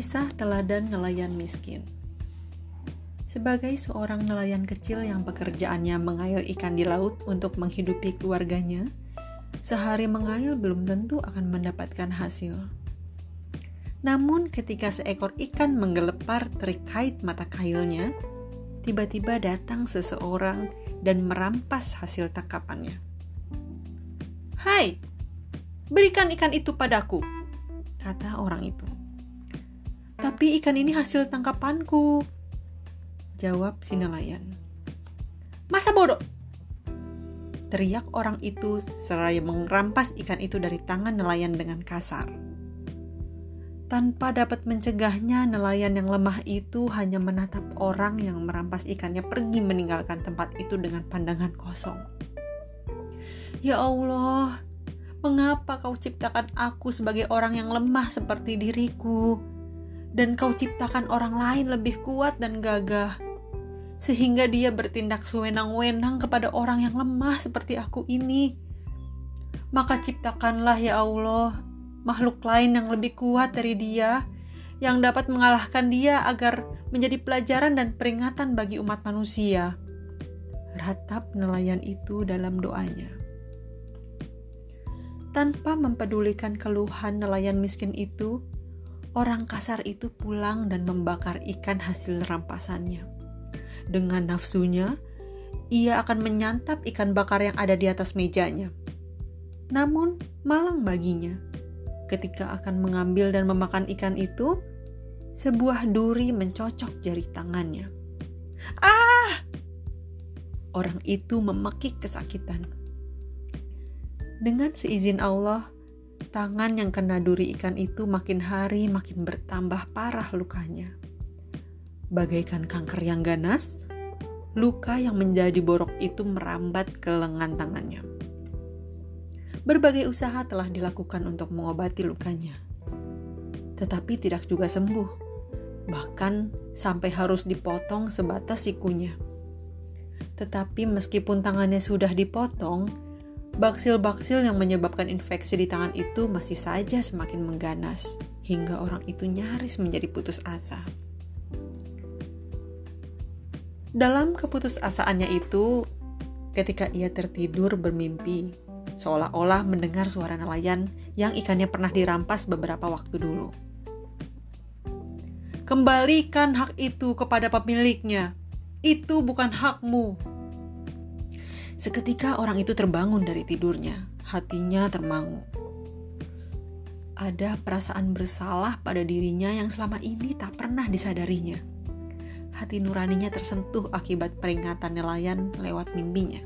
Kisah teladan nelayan miskin. Sebagai seorang nelayan kecil yang pekerjaannya mengail ikan di laut untuk menghidupi keluarganya, sehari mengail belum tentu akan mendapatkan hasil. Namun ketika seekor ikan menggelepar terkait mata kailnya, tiba-tiba datang seseorang dan merampas hasil tangkapannya. Hai, berikan ikan itu padaku, kata orang itu. Tapi ikan ini hasil tangkapanku. Jawab si nelayan. Masa bodoh? Teriak orang itu seraya merampas ikan itu dari tangan nelayan dengan kasar. Tanpa dapat mencegahnya, nelayan yang lemah itu hanya menatap orang yang merampas ikannya pergi meninggalkan tempat itu dengan pandangan kosong. Ya Allah, mengapa kau ciptakan aku sebagai orang yang lemah seperti diriku? Dan kau ciptakan orang lain lebih kuat dan gagah, sehingga dia bertindak sewenang-wenang kepada orang yang lemah seperti aku ini. Maka ciptakanlah ya Allah makhluk lain yang lebih kuat dari dia, yang dapat mengalahkan dia agar menjadi pelajaran dan peringatan bagi umat manusia. Ratap nelayan itu dalam doanya. Tanpa mempedulikan keluhan nelayan miskin itu, orang kasar itu pulang dan membakar ikan hasil rampasannya. Dengan nafsunya, ia akan menyantap ikan bakar yang ada di atas mejanya. Namun, malang baginya, ketika akan mengambil dan memakan ikan itu, sebuah duri mencocok jari tangannya. Ah! Orang itu memekik kesakitan. Dengan seizin Allah, Tangan yang kena duri ikan itu makin hari makin bertambah parah lukanya. Bagaikan kanker yang ganas, luka yang menjadi borok itu merambat ke lengan tangannya. Berbagai usaha telah dilakukan untuk mengobati lukanya, tetapi tidak juga sembuh, bahkan sampai harus dipotong sebatas sikunya. Tetapi meskipun tangannya sudah dipotong, Baksil-baksil yang menyebabkan infeksi di tangan itu masih saja semakin mengganas, hingga orang itu nyaris menjadi putus asa. Dalam keputusasaannya itu, ketika ia tertidur bermimpi, seolah-olah mendengar suara nelayan yang ikannya pernah dirampas beberapa waktu dulu. Kembalikan hak itu kepada pemiliknya. Itu bukan hakmu, Seketika orang itu terbangun dari tidurnya, hatinya termangu. Ada perasaan bersalah pada dirinya yang selama ini tak pernah disadarinya. Hati nuraninya tersentuh akibat peringatan nelayan lewat mimpinya.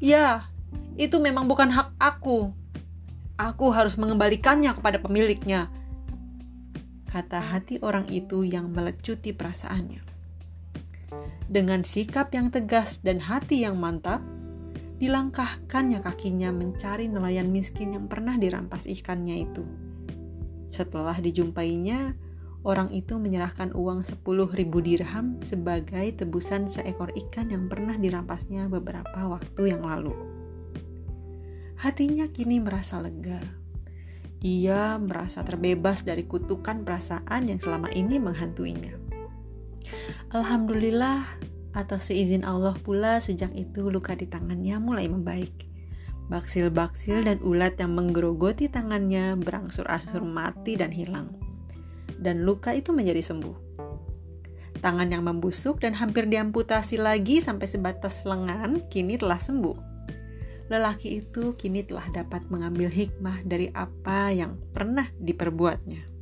Ya, itu memang bukan hak aku. Aku harus mengembalikannya kepada pemiliknya, kata hati orang itu yang melecuti perasaannya. Dengan sikap yang tegas dan hati yang mantap, dilangkahkannya kakinya mencari nelayan miskin yang pernah dirampas ikannya itu. Setelah dijumpainya, orang itu menyerahkan uang 10 ribu dirham sebagai tebusan seekor ikan yang pernah dirampasnya beberapa waktu yang lalu. Hatinya kini merasa lega. Ia merasa terbebas dari kutukan perasaan yang selama ini menghantuinya. Alhamdulillah, atas seizin Allah pula sejak itu luka di tangannya mulai membaik. Baksil-baksil dan ulat yang menggerogoti tangannya berangsur-angsur mati dan hilang. Dan luka itu menjadi sembuh. Tangan yang membusuk dan hampir diamputasi lagi sampai sebatas lengan kini telah sembuh. Lelaki itu kini telah dapat mengambil hikmah dari apa yang pernah diperbuatnya.